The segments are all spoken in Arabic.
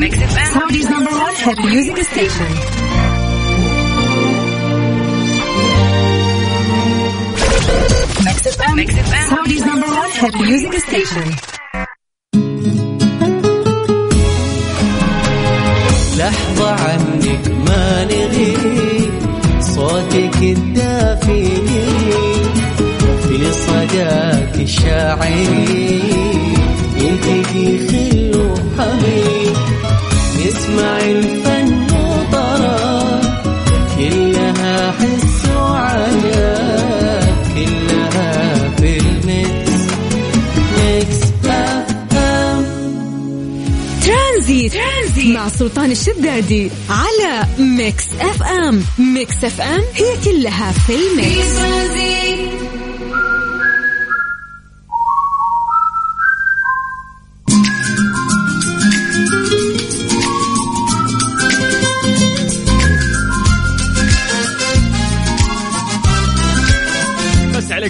Saudi's number one hit music station. Mix FM. Mix FM. Saudi's number one hit music station. لحظة عنك ما نغيب صوتك الدافي في صداك الشاعري يلتقي خل وحبيب نسمع الفن وطرب كلها حس وعجب كلها في ال mix Mix FM ترانزيت. ترانزيت. مع سلطان الشدادي على Mix FM Mix FM هي كلها في ال mix.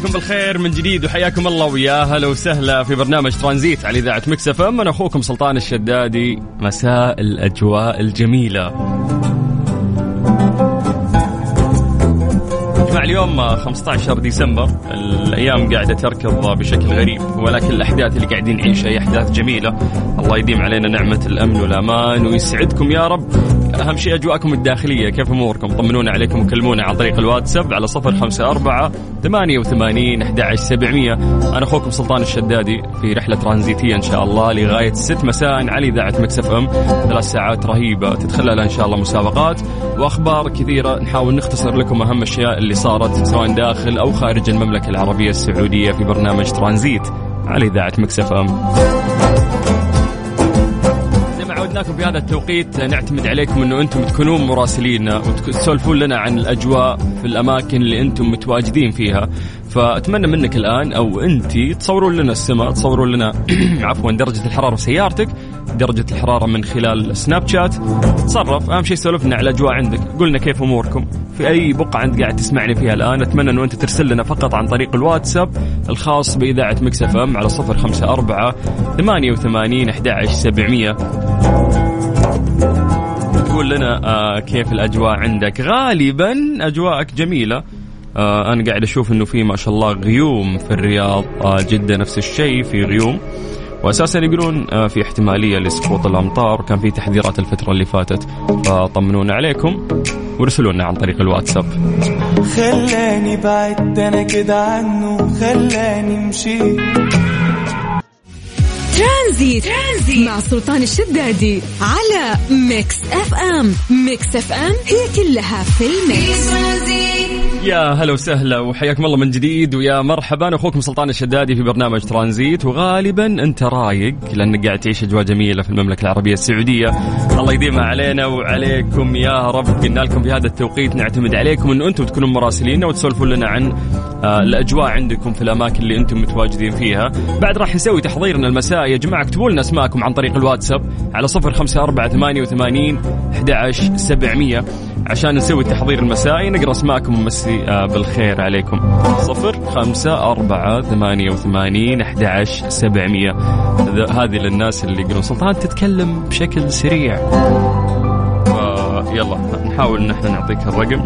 عليكم بالخير من جديد وحياكم الله ويا هلا وسهلا في برنامج ترانزيت على إذاعة Mix FM. أنا أخوكم سلطان الشدادي. مساء الأجواء الجميلة. جماعة اليوم 15 ديسمبر. الأيام قاعدة تركض بشكل غريب ولكن الأحداث اللي قاعدين نعيشها هي أحداث جميلة. الله يديم علينا نعمة الأمن والأمان ويسعدكم يا رب. أهم شيء أجواءكم الداخلية كيف أموركم؟ طمنونا عليكم وكلمونا عن طريق الواتساب على 054 88 11700 أنا أخوكم سلطان الشدادي في رحلة ترانزيتية إن شاء الله لغاية 6 مساء على إذاعة Mix FM. ثلاث ساعات رهيبة تتخللها إن شاء الله مسابقات. وأخبار كثيرة نحاول نختصر لكم أهم الاشياء اللي صارت سواء داخل أو خارج المملكة العربية السعودية في برنامج ترانزيت على إذاعة Mix FM. زي ما عودناكم في هذا التوقيت. نعتمد عليكم إنه أنتم تكونون مراسلين وتسولفون لنا عن الأجواء في الأماكن اللي أنتم متواجدين فيها. فأتمنى منك الآن أو أنت تصورون لنا السماء تصورون لنا عفوا درجة الحرارة في سيارتك درجة الحرارة من خلال Snapchat. تصرف. أهم شيء سولفنا على الأجواء عندك. قلنا كيف أموركم؟ في أي بقعة أنت قاعد تسمعني فيها الآن أتمنى إنه أنت ترسل لنا فقط عن طريق الواتساب الخاص بإذاعة Mix FM على 054 88 11700 تقول لنا آه كيف الأجواء عندك؟ غالبا أجواءك جميلة. آه أنا قاعد أشوف إنه في ما شاء الله غيوم في الرياض. آه جده نفس الشيء في غيوم. واساسا يقولون آه في احتمالية لسقوط الأمطار. وكان في تحذيرات الفترة اللي فاتت. فطمنونا عليكم وارسلوا لنا عن طريق الواتساب. خلاني بعدت أنا كده عنه خلاني مشيت ترانزيت. ترانزيت. مع سلطان الشدادي على Mix FM. Mix FM هي كلها في ال mix. يا هلا وسهلا وحياكم الله من جديد ويا مرحبا. أخوكم سلطان الشدادي في برنامج ترانزيت وغالبا أنت رايق لانك قاعد تعيش أجواء جميلة في المملكة العربية السعودية. الله يديمها علينا وعليكم يا رب. قلنا لكم في هذا التوقيت نعتمد عليكم انه أنتم تكونوا مراسلين وتسولفون لنا عن آه، الأجواء عندكم في الأماكن اللي أنتم متواجدين فيها. بعد راح نسوي تحضيرنا المساء يا جماعة اكتبوا لنا اسماءكم عن طريق الواتساب على 054 88 11700 عشان نسوي التحضير المسائي نقرأ اسماءكم ونمسي آه، بالخير عليكم. صفر خمسة أربعة ثمانية وثمانين سبعمية. هذه للناس اللي يقولون سلطان تتكلم بشكل سريع. يلا نحاول ان إحنا نعطيك الرقم.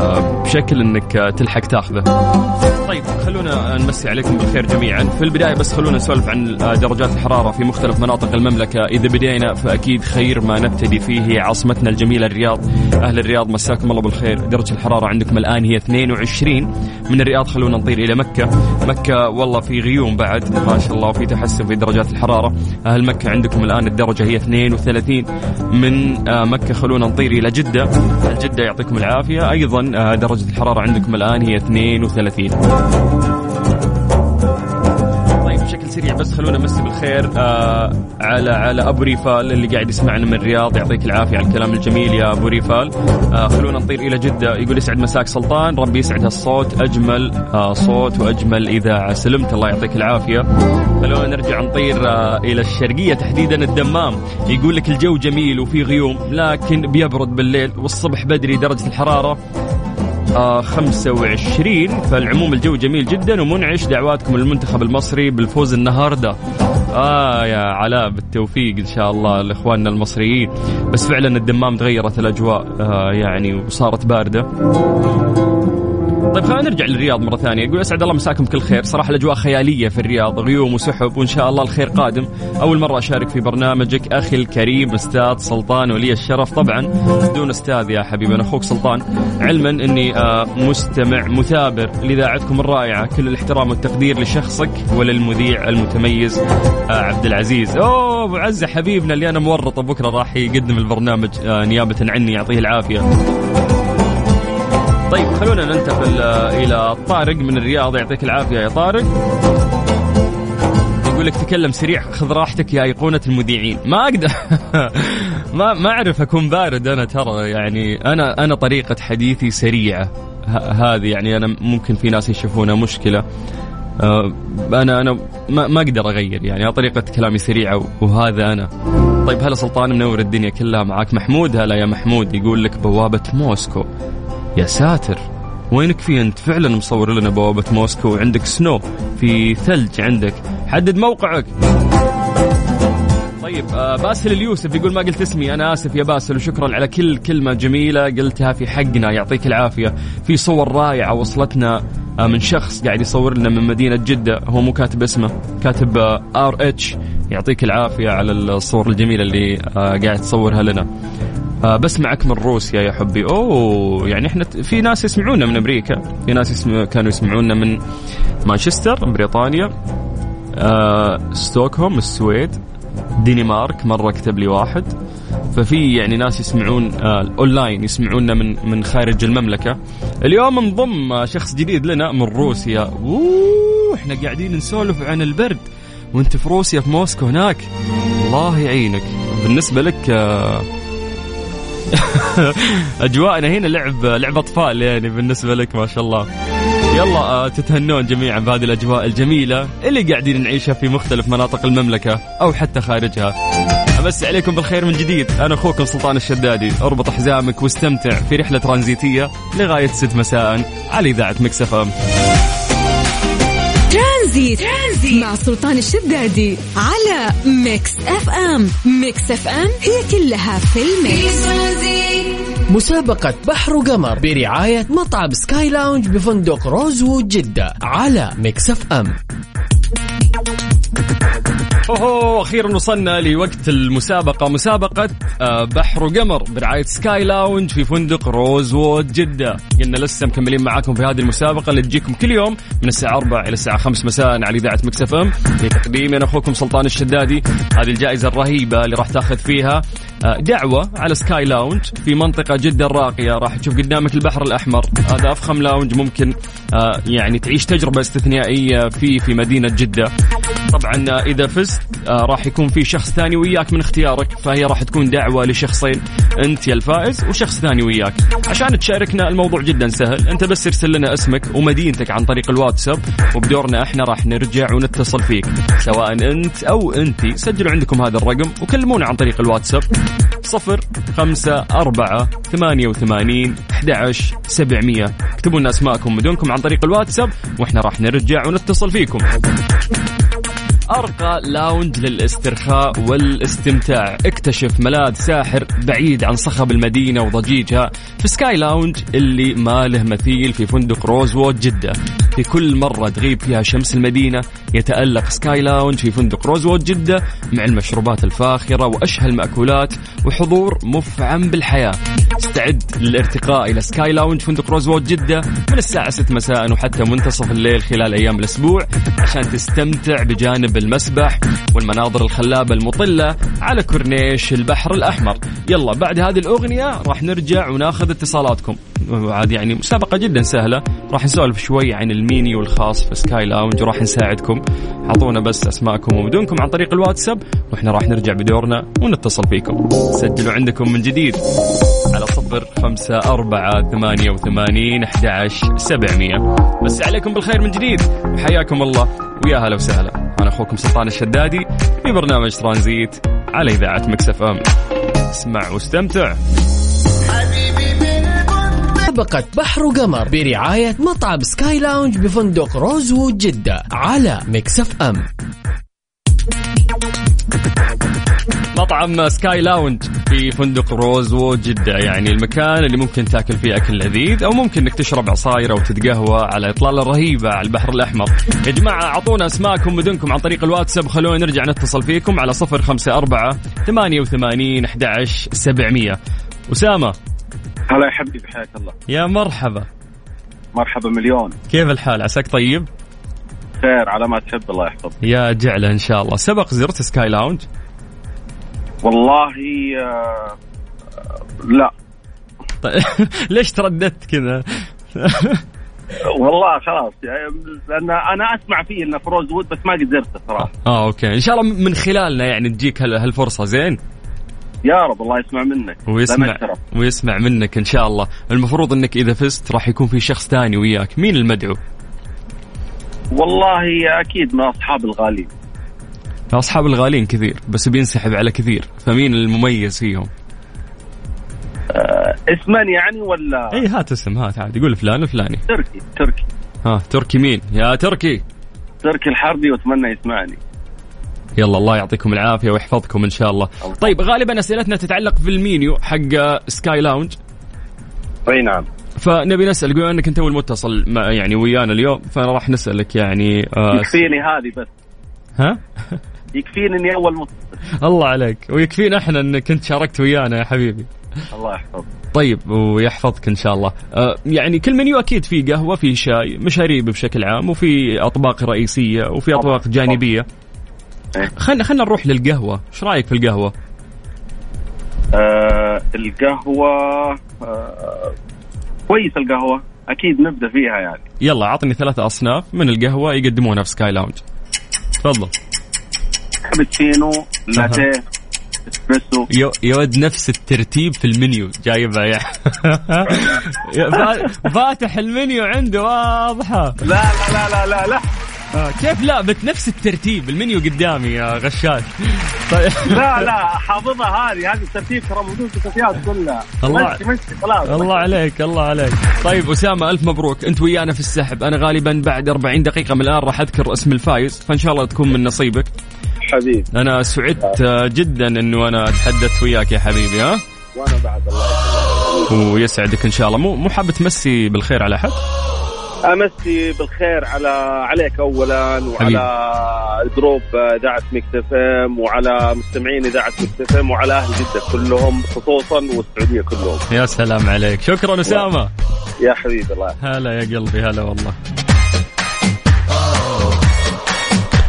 آه، بشكل إنك آه، تلحق تاخذه. طيب خلونا نمسي عليكم بالخير جميعا، في البداية بس خلونا نسولف عن درجات الحرارة في مختلف مناطق المملكة، إذا بدينا فأكيد خير ما نبتدي فيه عاصمتنا الجميلة الرياض. أهل الرياض مساكم الله بالخير، درجة الحرارة عندكم الآن هي 22 من الرياض خلونا نطير إلى مكة، مكة والله في غيوم بعد. ما شاء الله وفي تحسن في درجات الحرارة، أهل مكة عندكم الآن الدرجة هي 32 من آه، مكة خلونا نطير إلى جدة، جدة يعطيكم العافية، أيضا آه، درجة الحرارة عندكم الآن هي 32. طيب بشكل سريع بس خلونا نمسي بالخير آه على على أبو ريفال اللي قاعد يسمعنا من الرياض. يعطيك العافية على الكلام الجميل يا أبو ريفال. آه خلونا نطير إلى جدة. يقول يسعد مساك سلطان. ربي يسعد هالصوت أجمل آه صوت وأجمل إذاعة. سلمت الله يعطيك العافية. خلونا نرجع نطير آه إلى الشرقية تحديدا الدمام. يقول لك الجو جميل وفي غيوم لكن بيبرد بالليل والصبح بدري درجة الحرارة 25 فالعموم الجو جميل جدا ومنعش. دعواتكم للمنتخب المصري بالفوز النهارده. آه يا علاء بالتوفيق إن شاء الله لإخواننا المصريين. بس فعلا الدمام تغيرت الأجواء آه يعني وصارت باردة. طيب خلينا نرجع للرياض مرة ثانية. يقول أسعد الله مساكم كل خير. صراحة الأجواء خيالية في الرياض غيوم وسحب وإن شاء الله الخير قادم. أول مرة أشارك في برنامجك أخي الكريم أستاذ سلطان ولي الشرف. طبعا دون أستاذ يا حبيبي أنا أخوك سلطان. علما أني آه، مستمع مثابر لإذاعتكم الرائعة. كل الاحترام والتقدير لشخصك وللمذيع المتميز آه، عبد العزيز. أوه أبو عزة حبيبنا اللي أنا مورطه بكرة راح يقدم البرنامج آه، نيابة عني يعطيه العافية. طيب خلونا ننتقل آه، إلى طارق من الرياض. يعطيك العافية يا طارق. يقول لك تكلم سريع خذ راحتك يا أيقونة المذيعين. ما أقدر ما ما أعرف أكون بارد أنا ترى يعني أنا أنا طريقة حديثي سريعة. هذه يعني أنا ممكن في ناس يشوفونها مشكلة. آه، أنا أنا ما, ما أقدر أغير يعني طريقة كلامي سريعة وهذا أنا. طيب هلا سلطان منور الدنيا كلها معاك. محمود هلا يا محمود. يقول لك بوابة موسكو. يا ساتر. وينك في أنت؟ فعلا مصور لنا بوابة موسكو وعندك سنو في ثلج عندك. حدد موقعك. طيب آه باسل اليوسف يقول ما قلت اسمي أنا آسف يا باسل وشكرا على كل كلمة جميلة قلتها في حقنا. يعطيك العافية. في صور رائعة وصلتنا آه من شخص قاعد يصور لنا من مدينة جدة هو مو كاتب اسمه كاتب R آه H. يعطيك العافية على الصور الجميلة اللي قاعد تصورها لنا. آه بسمعك من روسيا يا حبي. أوه يعني إحنا في ناس يسمعونا من أمريكا. في ناس كانوا يسمعونا من مانشستر بريطانيا آه ستوكهولم السويد دنمارك مرة كتب لي واحد. ففي يعني ناس يسمعون آه اونلاين يسمعونا من من خارج المملكة. اليوم انضم شخص جديد لنا من روسيا. أوه إحنا قاعدين نسولف عن البرد. وأنت في روسيا في موسكو هناك. الله يعينك. بالنسبة لك آه اجواءنا هنا لعب لعب أطفال يعني بالنسبة لك ما شاء الله. يلا آه، تتهنون جميعا بهذه الأجواء الجميلة اللي قاعدين نعيشها في مختلف مناطق المملكة أو حتى خارجها. امسي عليكم بالخير من جديد. أنا أخوكم سلطان الشدادي. أربط حزامك واستمتع في رحلة ترانزيتية لغاية 6 مساء على إذاعة Mix FM. ترانزيت. ترانزيت. مع سلطان الشدادي على Mix FM. Mix FM هي كلها في ال mix. مسابقة بحر وقمر برعاية مطعم Sky Lounge بفندق Rosewood جدة على Mix FM. اوه أخيرا وصلنا لوقت المسابقة مسابقة آه، بحر وقمر برعاية Sky Lounge في فندق Rosewood جدة. قلنا لسه مكملين معاكم في هذه المسابقة اللي تجيكم كل يوم من الساعة 4 إلى الساعة 5 مساء على إذاعة Mix FM. في تقديمي أنا أخوكم سلطان الشدادي. هذه الجائزة الرهيبة اللي راح تاخذ فيها دعوة على Sky Lounge في منطقة جدا راقية. راح تشوف قدامك البحر الأحمر. هذا أفخم lounge ممكن آه، يعني تعيش تجربة استثنائية فيه في مدينة جدة. طبعا إذا فزت آه، راح يكون في شخص ثاني وياك من اختيارك فهي راح تكون دعوة لشخصين. أنت يا الفائز وشخص ثاني وياك. عشان تشاركنا الموضوع جدا سهل أنت بس ارسل لنا اسمك ومدينتك عن طريق الواتساب وبدورنا إحنا راح نرجع ونتصل فيك. سواء أنت أو انت سجلوا عندكم هذا الرقم وكلمونا عن طريق الواتساب. صفر خمسة أربعة ثمانية وثمانين أحد سبعمية. اكتبوا لنا أسماءكم مدنكم عن طريق الواتساب وإحنا راح نرجع ونتصل فيكم. أرقى lounge للاسترخاء والاستمتاع. اكتشف ملاذ ساحر بعيد عن صخب المدينة وضجيجها في Sky Lounge اللي ما له مثيل في فندق Rosewood جدة. في كل مرة تغيب فيها شمس المدينة يتألق Sky Lounge في فندق Rosewood جدة مع المشروبات الفاخرة وأشهى المأكولات وحضور مفعم بالحياة. استعد للارتقاء إلى Sky Lounge فندق Rosewood جدة من الساعة 6 مساء وحتى منتصف الليل خلال أيام الأسبوع عشان تستمتع بجانب المسبح والمناظر الخلابة المطلة على كورنيش البحر الأحمر. يلا بعد هذه الأغنية راح نرجع وناخذ اتصالاتكم. عاد يعني مسابقة جدا سهلة. راح نسولف شوي عن المينيو الخاص في Sky Lounge وراح نساعدكم. اعطونا بس أسماءكم ومدنكم عن طريق الواتساب وإحنا راح نرجع بدورنا ونتصل فيكم. سجلوا عندكم من جديد على صفر خمسة أربعة ثمانية وثمانين أحد سبعمية. امسي عليكم بالخير من جديد. وحياكم الله. ويا هلا وسهلا. أنا أخوكم سلطان الشدادي في برنامج ترانزيت على إذاعة Mix FM. اسمع واستمتع. مسابقة بحر وقمر برعاية مطعم Sky Lounge بفندق Rosewood جدة على Mix FM. مطعم Sky Lounge في فندق Rosewood جدة يعني المكان اللي ممكن تاكل فيه أكل لذيذ أو ممكن إنك تشرب عصاير أو تتقهوى على إطلالة رهيبة على البحر الأحمر. يا جماعة أعطونا أسماءكم مدنكم عن طريق الواتساب. خلونا نرجع نتصل فيكم على صفر خمسة أربعة ثمانية وثمانين أحد سبعمية. أسامة هلا يا حبيبي حياك الله. يا مرحبا. مرحبا مليون. كيف الحال؟ عساك طيب؟ خير على ما تحب الله يحفظك. يا جعله إن شاء الله. سبق زرت Sky Lounge؟ والله آه لا. طيب ليش ترددت كذا؟ والله خلاص يعني لأن أنا أسمع فيه إنه في Rosewood بس ما قد زرته صراحة. آه okay. إن شاء الله من خلالنا يعني تجيك هال- هالفرصة زين؟ يا رب الله يسمع منك. ويسمع. ويسمع منك إن شاء الله. المفروض إنك إذا فزت راح يكون في شخص ثاني وياك. مين المدعو؟ والله أكيد من أصحاب الغالين أصحاب الغالين كثير بس بينسحب على كثير. فمين المميز فيهم؟ آه اسما يعني ولا؟ اي هات اسم هات عادي. قول فلان الفلاني تركي تركي. ها تركي مين؟ يا تركي. تركي الحربي وأتمنى يسمعني. يلا الله يعطيكم العافية ويحفظكم إن شاء الله. طيب غالبا أسئلتنا تتعلق في المينيو حق Sky Lounge أي نعم. فنبي نسأل بما إنك أنت اول متصل يعني ويانا اليوم فراح نسألك يعني آه يكفيني هذه بس. ها؟ يكفيني إني أول متصل. الله عليك. ويكفينا إحنا إنك أنت شاركت ويانا يا حبيبي. الله يحفظك. طيب ويحفظك إن شاء الله. آه يعني كل منيو أكيد في قهوة في شاي مشاريب بشكل عام وفي أطباق رئيسية وفي. أطباق جانبية. إيه. خلنا خلنا نروح للقهوة. إيش رأيك في القهوة؟ آه القهوة آه كويس القهوة. أكيد نبدأ فيها يعني. يلا عطني ثلاثة أصناف من القهوة يقدمونها في سكاي لاونج تفضل. كابتشينو لاتيه إسبريسو. يا نفس الترتيب في المنيو. جايبها فا- فاتح المنيو عنده واضحة. لا لا لا لا لا, لا. آه، كيف لا بنفس الترتيب؟ المنيو قدامي يا غشاش. طيب. لا لا حافظها هذه هذه الترتيب ترى موجود في الكافيات كلها. الله- مشي مشي خلاص الله عليك الله عليك. طيب أسامة ألف مبروك. أنت ويانا في السحب. أنا غالبا بعد 40 دقيقة من الآن راح أذكر اسم الفايز فإن شاء الله تكون من نصيبك. حبيبي. أنا سعدت آه، جدا أنه أنا أتحدث وياك يا حبيبي ها؟ وأنا بعد الله يسلمك. ويسعدك إن شاء الله. مو مو حاب تمسي بالخير على أحد؟ أمسي بالخير على عليك اولا. وعلى جروب إذاعة ميكس إف إم وعلى مستمعين إذاعة ميكس إف إم وعلى أهل جدة كلهم خصوصا والسعودية كلهم. يا سلام عليك. شكرا أسامة يا حبيبي الله هلا يا قلبي هلا والله.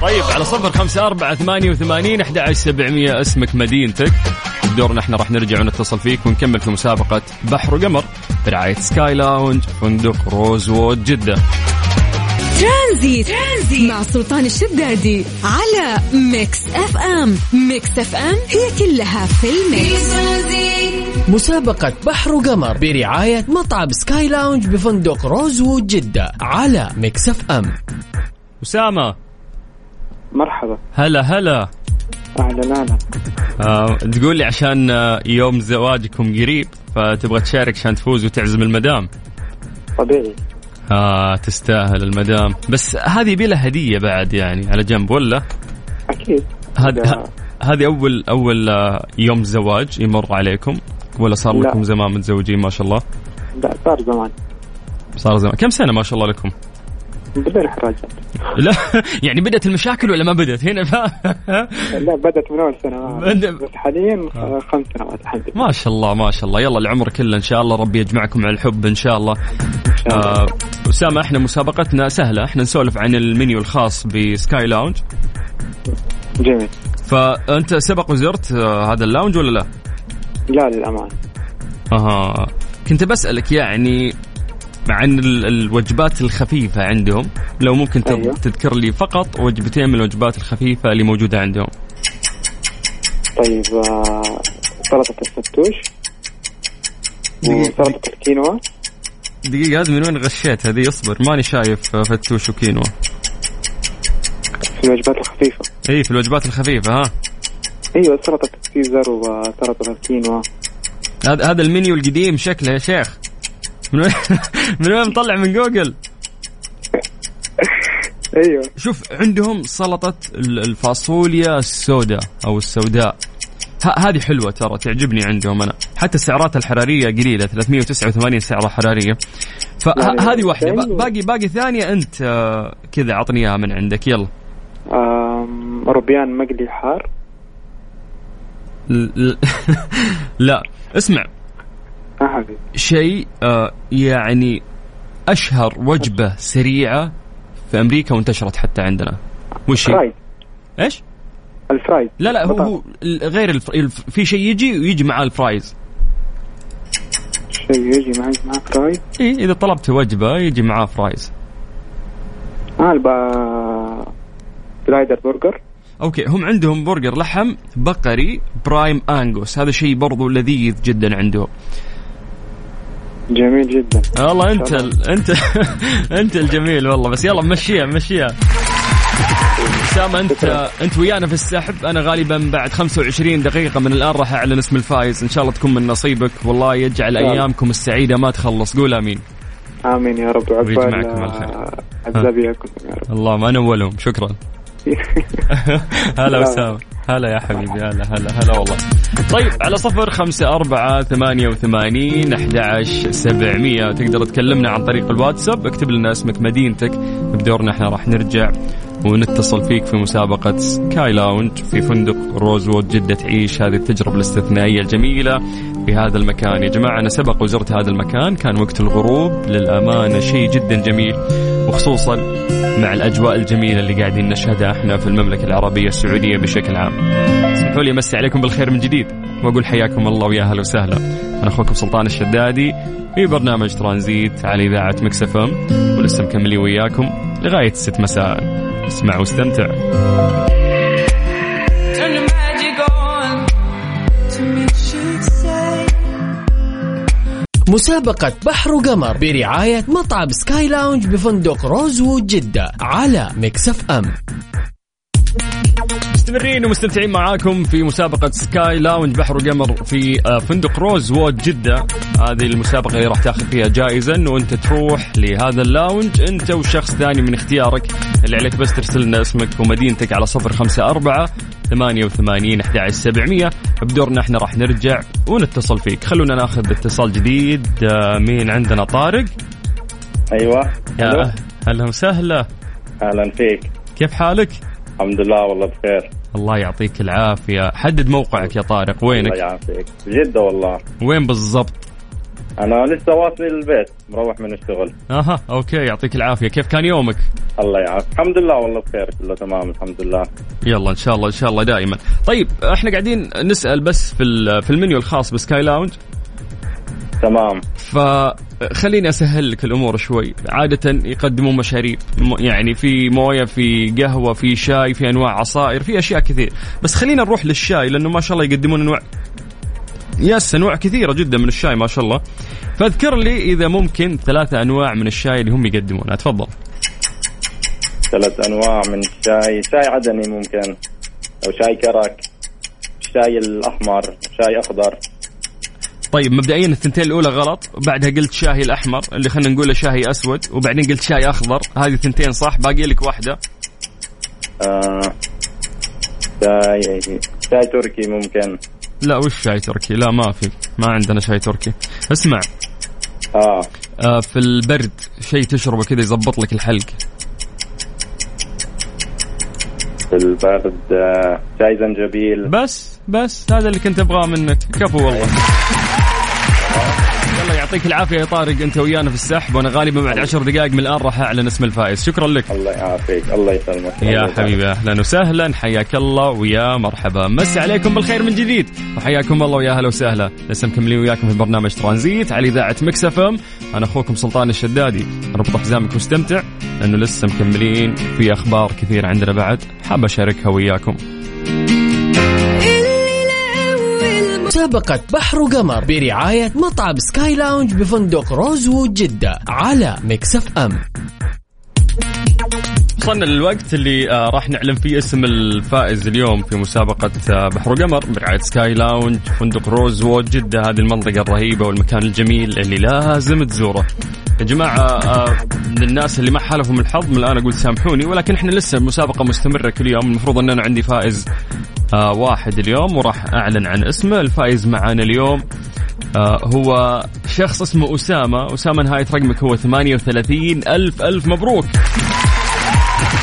طيب على صفر خمسة أربعة ثمانية وثمانين أحد عشر سبعمية اسمك مدينتك. دورنا إحنا راح نرجع ونتصل فيك ونكمل في مسابقة بحر وقمر برعاية سكاي لاونج فندق روزوود جدة. ترانزيت. ترانزيت مع سلطان الشدادي على ميكس اف ام. ميكس اف ام هي كلها في الميكس. مسابقة بحر وقمر برعاية مطعم سكاي لاونج بفندق روزوود جدة على ميكس إف إم. أسامة. مرحبا. هلا هلا. أهلا أهلا آه تقول لي عشان آه، يوم زواجكم قريب فتبغى تشارك عشان تفوز وتعزم المدام. طبيعي. آه تستاهل المدام. بس هذه يبي لها هدية بعد يعني على جنب ولا؟ أكيد. هذه هذه أول أول آه، يوم زواج يمر عليكم ولا صار لا. لكم زمان متزوجين ما شاء الله؟ لا صار زمان. صار زمان. كم سنة ما شاء الله لكم؟ بدون حراجات لا يعني بدأت المشاكل ولا ما بدأت؟ هنا ف... لا بدأت من أول سنة. بدأ- بس حاليا خ- خمس سنوات الحمد لله. ما شاء الله ما شاء الله. يلا العمر كله إن شاء الله. ربي يجمعكم على الحب إن شاء الله. إن شاء الله. آه، أسامة إحنا مسابقتنا سهلة. إحنا نسولف عن المنيو الخاص بسكاي لاونج. جميل. فأنت سبق وزرت آه، هذا اللاونج ولا لا؟ لا للأمان أها. كنت بسألك يعني عن ال- الوجبات الخفيفة عندهم. لو ممكن أيوه. تذكر لي فقط وجبتين من الوجبات الخفيفة اللي موجودة عندهم. طيب آه، سلطة الفتوش. دقيقة. وسلطة الكينوا. دقيقة هذه من وين غشيت؟ هذه اصبر ماني شايف آه، فتوش وكينوا. في الوجبات الخفيفة. إي في الوجبات الخفيفة ها. أيوه سلطة السيزر وسلطة الكينوا. هذا هذا المنيو القديم شكله يا شيخ. من وين من وين مطلع من جوجل؟ أيوه. شوف عندهم سلطة ال- الفاصوليا السوداء أو السوداء. هذه حلوة ترى تعجبني عندهم أنا. حتى السعرات الحرارية قليلة 389 سعره حرارية. يعني فهذه واحدة. ب- حلو. باقي باقي ثانية أنت آه، كذا عطني إياها من عندك. يلا. آم، روبيان مقلي حار. لا اسمع. شيء آه، يعني أشهر وجبة سريعة في أمريكا وانتشرت حتى عندنا. وش هي؟ إيش؟ ال fries. لا لا هو. هو غير الف... الف... في شيء يجي ويجي معاه ال fries. شيء يجي معي مع fries إيه إذا طلبت وجبة يجي معاه fries. آه البا slider برجر. أوكي هم عندهم برجر لحم بقري prime angus هذا شيء برضو لذيذ جدا عندهم. جميل جدا والله انت. ال... انت انت الجميل والله بس يلا مشيها مشيها اسامه انت انت ويانا في السحب أنا غالبا بعد 25 دقيقه من الان راح اعلن اسم الفايز ان شاء الله تكون من نصيبك والله يجعل. ايامكم السعيده ما تخلص قول امين امين يا رب ويجمعكم الخير. آه، عذابيكم يا رب الله ما نولهم شكرا هلا لا. هلا يا حبيبي هلا هلا هلا والله. طيب على صفر خمسة أربعة ثمانية وثمانين أحد عشر سبعمية. تقدر تكلمنا عن طريق الواتساب. اكتب لنا اسمك مدينتك. بدورنا إحنا راح نرجع. ونتصل فيك في مسابقة سكاي لاونج في فندق روزوود جدة تعيش هذه التجربة الاستثنائية الجميلة في هذا المكان. يا جماعة أنا سبق وزرت هذا المكان. كان وقت الغروب. للأمانة شيء جدا جميل وخصوصا مع الأجواء الجميلة اللي قاعدين نشهدها إحنا في المملكة العربية السعودية بشكل عام. اسمحوا لي أمسي عليكم بالخير من جديد وأقول حياكم الله ويا أهلا وسهلا. أنا أخوكم سلطان الشدادي في برنامج ترانزيت على إذاعة مكس أف إم ولسه مكملين وياكم لغاية الست مساء. اسمع واستمتع. مسابقة بحر وقمر برعاية مطعم سكاي لاونج بفندق روزوود جدة على ميكس إف إم مستمرين ومستمتعين معاكم في مسابقة سكاي لاونج بحر وقمر في آه، فندق روز وود جدة. هذه المسابقة اللي راح تاخذ فيها جائزة إنه أنت تروح لهذا اللاونج. أنت وشخص ثاني من اختيارك اللي عليك بس ترسل لنا اسمك ومدينتك على صفر خمسة أربعة ثمانية وثمانين أحد عشر سبعمية. بدورنا إحنا راح نرجع ونتصل فيك. خلونا ناخذ اتصال جديد. آه، مين عندنا؟ طارق؟ أيوه. يا ألو. أه- هلا وسهلا. أهلا فيك. كيف حالك؟ الحمد لله والله بخير. الله يعطيك العافية. حدد موقعك يا طارق الله وينك؟ يعافيك. جدة والله. وين بالضبط؟ أنا لسه واصل البيت مروح من الشغل. أها أوكي يعطيك العافية. كيف كان يومك؟ الله يعافيك. الحمد لله والله بخير كله تمام الحمد لله. يلا إن شاء الله إن شاء الله دائما. طيب إحنا قاعدين نسأل بس في في المنيو الخاص بسكاي لاونج. تمام. فخليني أسهل لك الأمور شوي. عادة يقدمون مشاريب يعني في موية في قهوة في شاي في أنواع عصائر في أشياء كثير. بس خلينا نروح للشاي لأنه ما شاء الله يقدمون أنواع. yes أنواع كثيرة جدا من الشاي ما شاء الله. فاذكر لي إذا ممكن ثلاثة أنواع من الشاي اللي هم يقدمونها. تفضل. ثلاث أنواع من الشاي شاي عدني ممكن أو شاي كرك الشاي الأحمر شاي أخضر. طيب مبدئيا الثنتين الأولى غلط بعدها قلت شاهي الأحمر اللي خلينا نقوله شاي أسود وبعدين قلت شاي أخضر. هذه ثنتين صح؟ باقي لك واحدة. آه شاي شاي تركي ممكن. لا وش شاي تركي؟ لا ما في ما عندنا شاي تركي. اسمع. آه. آه في البرد شيء تشربه كذا يزبط لك الحلق. في البرد آه شاي زنجبيل. بس بس هذا اللي كنت أبغاه منك. كفو والله. يعطيك العافية يا طارق أنت ويانا في السحب وأنا غالبا بعد عشر دقائق من الآن راح أعلن اسم الفائز. شكرا لك. الله يعافيك الله يسلمك. يا. حبيبي أهلا وسهلا حياك الله ويا مرحبا. مسي عليكم بالخير من جديد. وحياكم الله ويا أهلا وسهلا. لسه مكملين وياكم في برنامج ترانزيت على إذاعة مكس إف إم. أنا أخوكم سلطان الشدادي. ربط حزامك واستمتع لأنه لسه مكملين في أخبار كثير عندنا بعد. حاب أشاركها وياكم. مسابقة بحر وقمر برعاية مطعم سكاي لاونج بفندق روزوود جدة على ميكس إف إم. وصلنا للوقت اللي آه راح نعلن فيه اسم الفائز اليوم في مسابقة آه بحر وقمر برعاية سكاي لاونج فندق روز وود جدة هذه المنطقة الرهيبة والمكان الجميل اللي لازم تزوره. يا جماعة آه، من الناس اللي ما حالفهم الحظ من الآن أقول سامحوني ولكن إحنا لسه المسابقة مستمرة كل يوم. المفروض أن أنا عندي فائز آه، واحد اليوم وراح أعلن عن اسمه. الفائز معانا اليوم آه، هو شخص اسمه أسامة. أسامة نهاية رقمك هو 38 ألف ألف مبروك.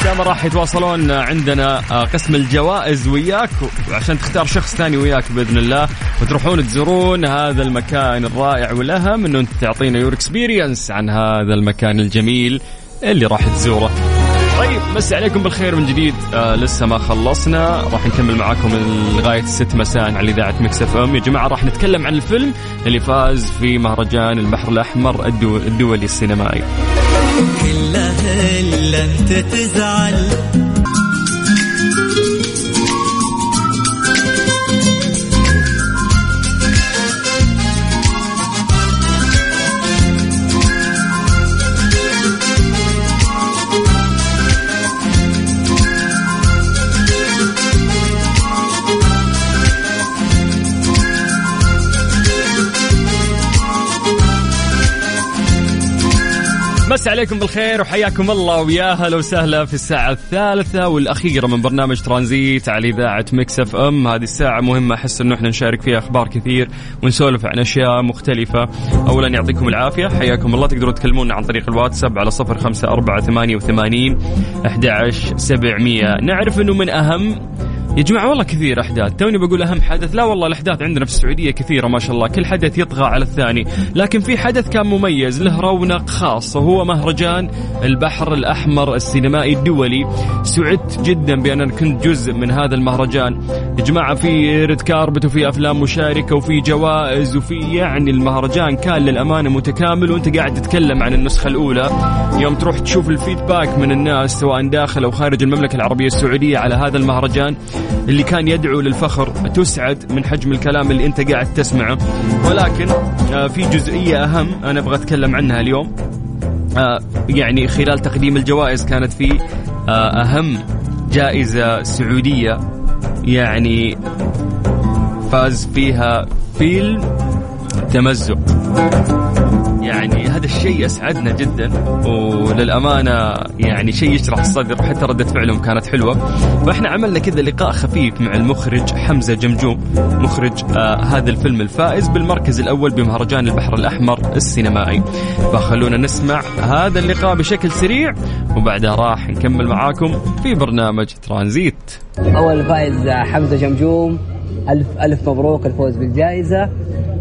أسامة راح يتواصلون عندنا آه، قسم الجوائز وياك عشان تختار شخص ثاني وياك بإذن الله. وتروحون تزورون هذا المكان الرائع والأهم أنه أنت تعطينا your experience عن هذا المكان الجميل اللي راح تزوره. طيب مسي عليكم بالخير من جديد. آه لسه ما خلصنا. راح نكمل معاكم لغاية الست مساء على إذاعة مكس اف ام. يا جماعة راح نتكلم عن الفيلم اللي فاز في مهرجان البحر الأحمر الدو- الدولي السينمائي. الا انت تزعل مس عليكم بالخير وحياكم الله ويا هلا وسهلا في الساعة الثالثة والأخيرة من برنامج ترانزيت على إذاعة مكس اف ام. هذه الساعة مهمة أحس إنه إحنا نشارك فيها أخبار كثير ونسولف عن أشياء مختلفة. أولا يعطيكم العافية حياكم الله. تقدروا تكلمونا عن طريق الواتساب على صفر خمسة أربعة ثمانية وثمانين أحد عشر سبعمية. نعرف إنه من أهم يا جماعة والله كثير أحداث. توني بقول أهم حدث لا والله الأحداث عندنا في السعودية كثيرة ما شاء الله. كل حدث يطغى على الثاني. لكن في حدث كان مميز له رونق خاص وهو مهرجان البحر الأحمر السينمائي الدولي. سعدت جدا بأن كنت جزء من هذا المهرجان. يا جماعة في ريد كاربت وفي أفلام مشاركة وفي جوائز وفي يعني المهرجان كان للأمانة متكامل. وأنت قاعد تتكلم عن النسخة الأولى. يوم تروح تشوف الفيدباك من الناس سواء داخل أو خارج المملكة العربية السعودية على هذا المهرجان. اللي كان يدعو للفخر تسعد من حجم الكلام اللي انت قاعد تسمعه. ولكن آه، في جزئية أهم أنا أبغى أتكلم عنها اليوم. آه، يعني خلال تقديم الجوائز كانت في آه، أهم جائزة سعودية. يعني فاز فيها فيلم تمزق. هذا الشيء أسعدنا جدا وللأمانة يعني شيء يشرح الصدر حتى ردة فعلهم كانت حلوة. فإحنا عملنا كذا لقاء خفيف مع المخرج حمزة جمجوم مخرج آه هذا الفيلم الفائز بالمركز الأول بمهرجان البحر الأحمر السينمائي. فخلونا نسمع هذا اللقاء بشكل سريع وبعدها راح نكمل معاكم في برنامج ترانزيت. أول فائز حمزة جمجوم ألف ألف مبروك الفوز بالجائزة.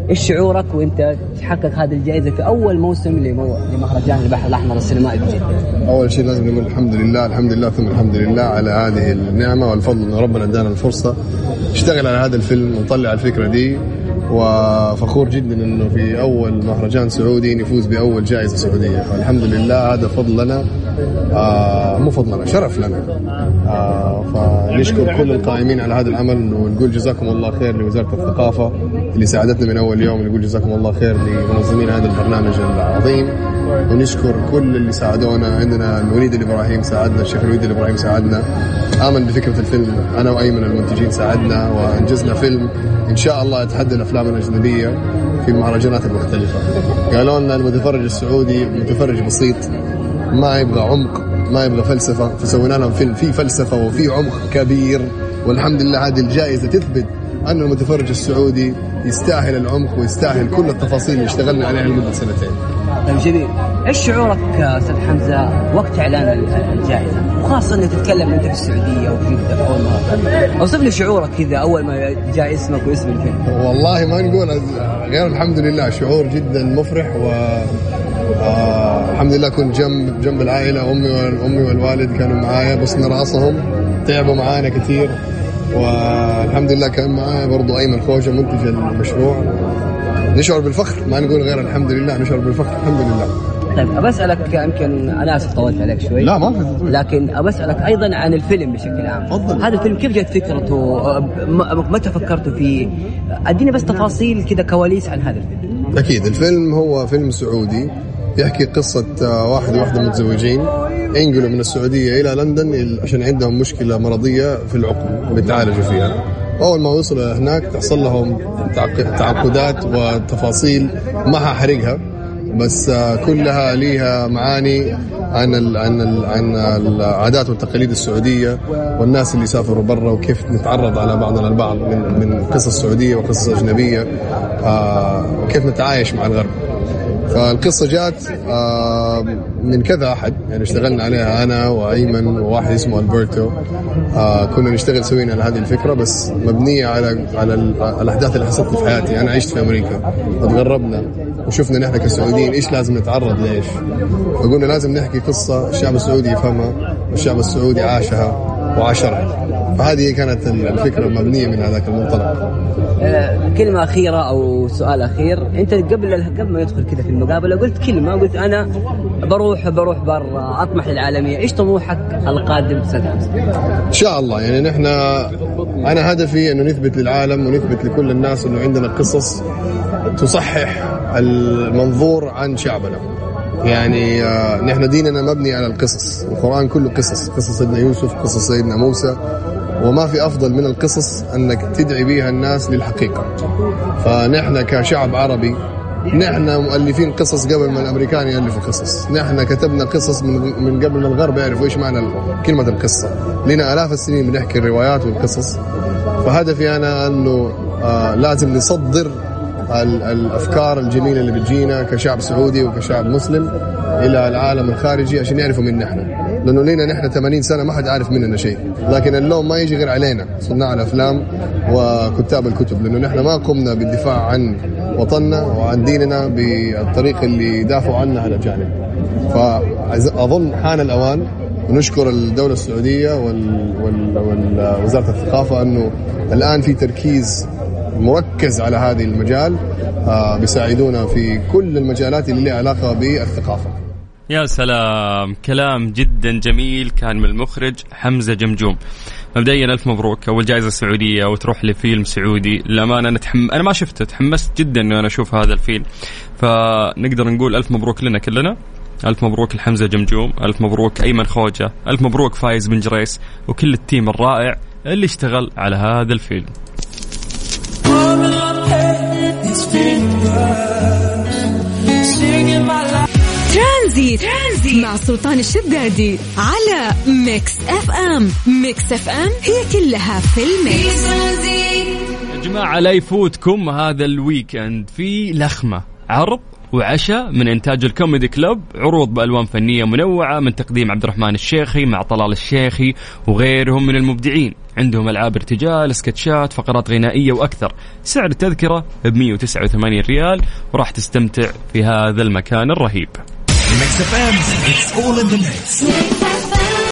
إيش شعورك وأنت تحقق هذه الجائزة في أول موسم. لمهرجان البحر الأحمر السينمائي بجده أول شيء لازم نقول الحمد لله الحمد لله ثم الحمد لله على هذه النعمة والفضل إن ربنا ادانا الفرصة. نشتغل على هذا الفيلم ونطلع الفكرة دي وفخور جدا إنه في أول مهرجان سعودي نفوز بأول جائزة سعودية. فالحمد لله هذا فضل لنا. آه مو لنا شرف لنا. آه فنشكر كل القائمين على هذا العمل ونقول جزاكم الله خير لوزارة الثقافة اللي ساعدتنا من أول يوم نقول جزاكم الله خير لمنظمين هذا البرنامج العظيم. ونشكر كل اللي ساعدونا عندنا الوليد الإبراهيم ساعدنا الشيخ الوليد الإبراهيم ساعدنا. آمن بفكرة الفيلم أنا وأيمن المنتجين ساعدنا وأنجزنا فيلم. إن شاء الله يتحدى الأفلام الأجنبية في المهرجانات المختلفه قالوا لنا المتفرج السعودي متفرج بسيط. ما يبغى عمق ما يبغى فلسفة فسوينا لهم فيلم فيه فلسفة وفيه عمق كبير. والحمد لله هذه الجائزة تثبت أن المتفرج السعودي يستاهل العمق ويستاهل كل التفاصيل اللي اشتغلنا عليها لمدة سنتين. طيب جميل. إيش شعورك أستاذ حمزة وقت إعلان الجائزة؟ وخاصة إنك تتكلم أنت في السعودية وفي جده في اول مره أوصف لي شعورك كذا أول ما جاء اسمك واسم الفيلم. والله ما نقول غير الحمد لله شعور جدا مفرح و آه الحمد لله كنت جنب جنب العائلة أمي أمي والوالد كانوا معايا بصنا رأسهم تعبوا معانا كثير. والحمد لله كان معايا برضو أيمن خوجة منتج المشروع. نشعر بالفخر ما نقول غير الحمد لله نشعر بالفخر الحمد لله. طيب أبى أسألك يمكن أنا آسف طولت عليك شوي. لا ما في لكن أبى أسألك أيضا عن الفيلم بشكل عام. تفضل. هذا الفيلم كيف جت فكرته؟ متى فكرتوا فيه؟ أديني بس تفاصيل كذا كواليس عن هذا الفيلم. أكيد الفيلم هو فيلم سعودي. يحكي قصة آه، واحد وواحدة متزوجين ينقلوا من السعودية إلى لندن عشان عندهم مشكلة مرضية في العقم بيتعالجوا فيها أول ما وصلوا هناك تحصل لهم تعق- تعقدات وتفاصيل ما هحرقها بس آه، كلها ليها معاني عن ال عن ال عن العادات والتقاليد السعودية والناس اللي سافروا برا وكيف نتعرض على بعضنا البعض من من قصص سعودية وقصص أجنبية آه، وكيف نتعايش مع الغرب. فالقصة جات من كذا أحد يعني اشتغلنا عليها أنا وأيمن وواحد اسمه ألبرتو. آه، كنا نشتغل سوينا على هذه الفكرة بس مبنية على على ال- على الأحداث اللي حصلت في حياتي. أنا عشت في أمريكا وتغربنا وشفنا نحن كسعوديين إيش لازم نتعرض لإيش. فقلنا لازم نحكي قصة الشعب السعودي يفهمها والشعب السعودي عاشها وعاشرها. فهذه كانت الفكرة مبنيه من هذاك المنطلق. كلمة أخيرة أو سؤال أخير. أنت قبل قبل ما يدخل كذا في المقابلة قلت كلمة قلت أنا بروح بروح برا أطمح للعالمية. إيش طموحك القادم سنة إن شاء الله. يعني نحن أنا هدفي إنه نثبت للعالم ونثبت لكل الناس إنه عندنا قصص تصحح المنظور عن شعبنا. يعني آه، نحن ديننا مبني على القصص. القرآن كله قصص. قصص سيدنا يوسف قصص سيدنا موسى وما في أفضل من القصص أنك تدعي بها الناس للحقيقة. فنحن كشعب عربي نحن مؤلفين قصص قبل ما الأمريكان يالفوا قصص، نحن كتبنا قصص من قبل ما الغرب يعرفوا إيش معنى كلمة القصة، لنا آلاف السنين بنحكي الروايات والقصص، فهدفي أنا أنه آه لازم نصدر ال- الأفكار الجميلة اللي بتجينا كشعب سعودي وكشعب مسلم إلى العالم الخارجي عشان يعرفوا منا إحنا، لأنه لينا نحن 80 سنة ما حد عارف مننا شيء، لكن اللوم ما يجي غير علينا صناع الأفلام وكتاب الكتب، لأنه نحن ما قمنا بالدفاع عن وطننا وعن ديننا بالطريقة اللي دافعوا عنها الاجانب. فأظن حان الأوان ونشكر الدولة السعودية وال... وال... وال... وزارة الثقافة أنه الآن في تركيز مركز على هذه المجال آه بيساعدونا في كل المجالات اللي لها علاقة بالثقافة. يا سلام. كلام جدا جميل. كان من المخرج حمزة جمجوم. مبدئيا ألف مبروك. أول جائزة سعودية وتروح لفيلم سعودي. للأمانة أنا تحم... أنا ما شفته. تحمست جدا أنه أنا أشوف هذا الفيلم. فنقدر نقول ألف مبروك لنا كلنا. ألف مبروك لحمزة جمجوم. ألف مبروك أيمن خوجة. ألف مبروك فايز بن جريس. وكل ال team الرائع اللي اشتغل على هذا الفيلم. ترانزيت. ترانزيت مع سلطان الشدادي على ميكس اف ام. ميكس اف ام هي كلها في الميكس. يا جماعة لا يفوتكم هذا ال weekend. في لخمة عرض وعشاء من إنتاج ال comedy club عروض بألوان فنية منوعة من تقديم عبد الرحمن الشيخي مع طلال الشيخي وغيرهم من المبدعين. عندهم ألعاب ارتجال سكتشات فقرات غنائية وأكثر. سعر التذكرة ب 189 ريال وراح تستمتع في هذا المكان الرهيب. Mix FM, it's all in the mix.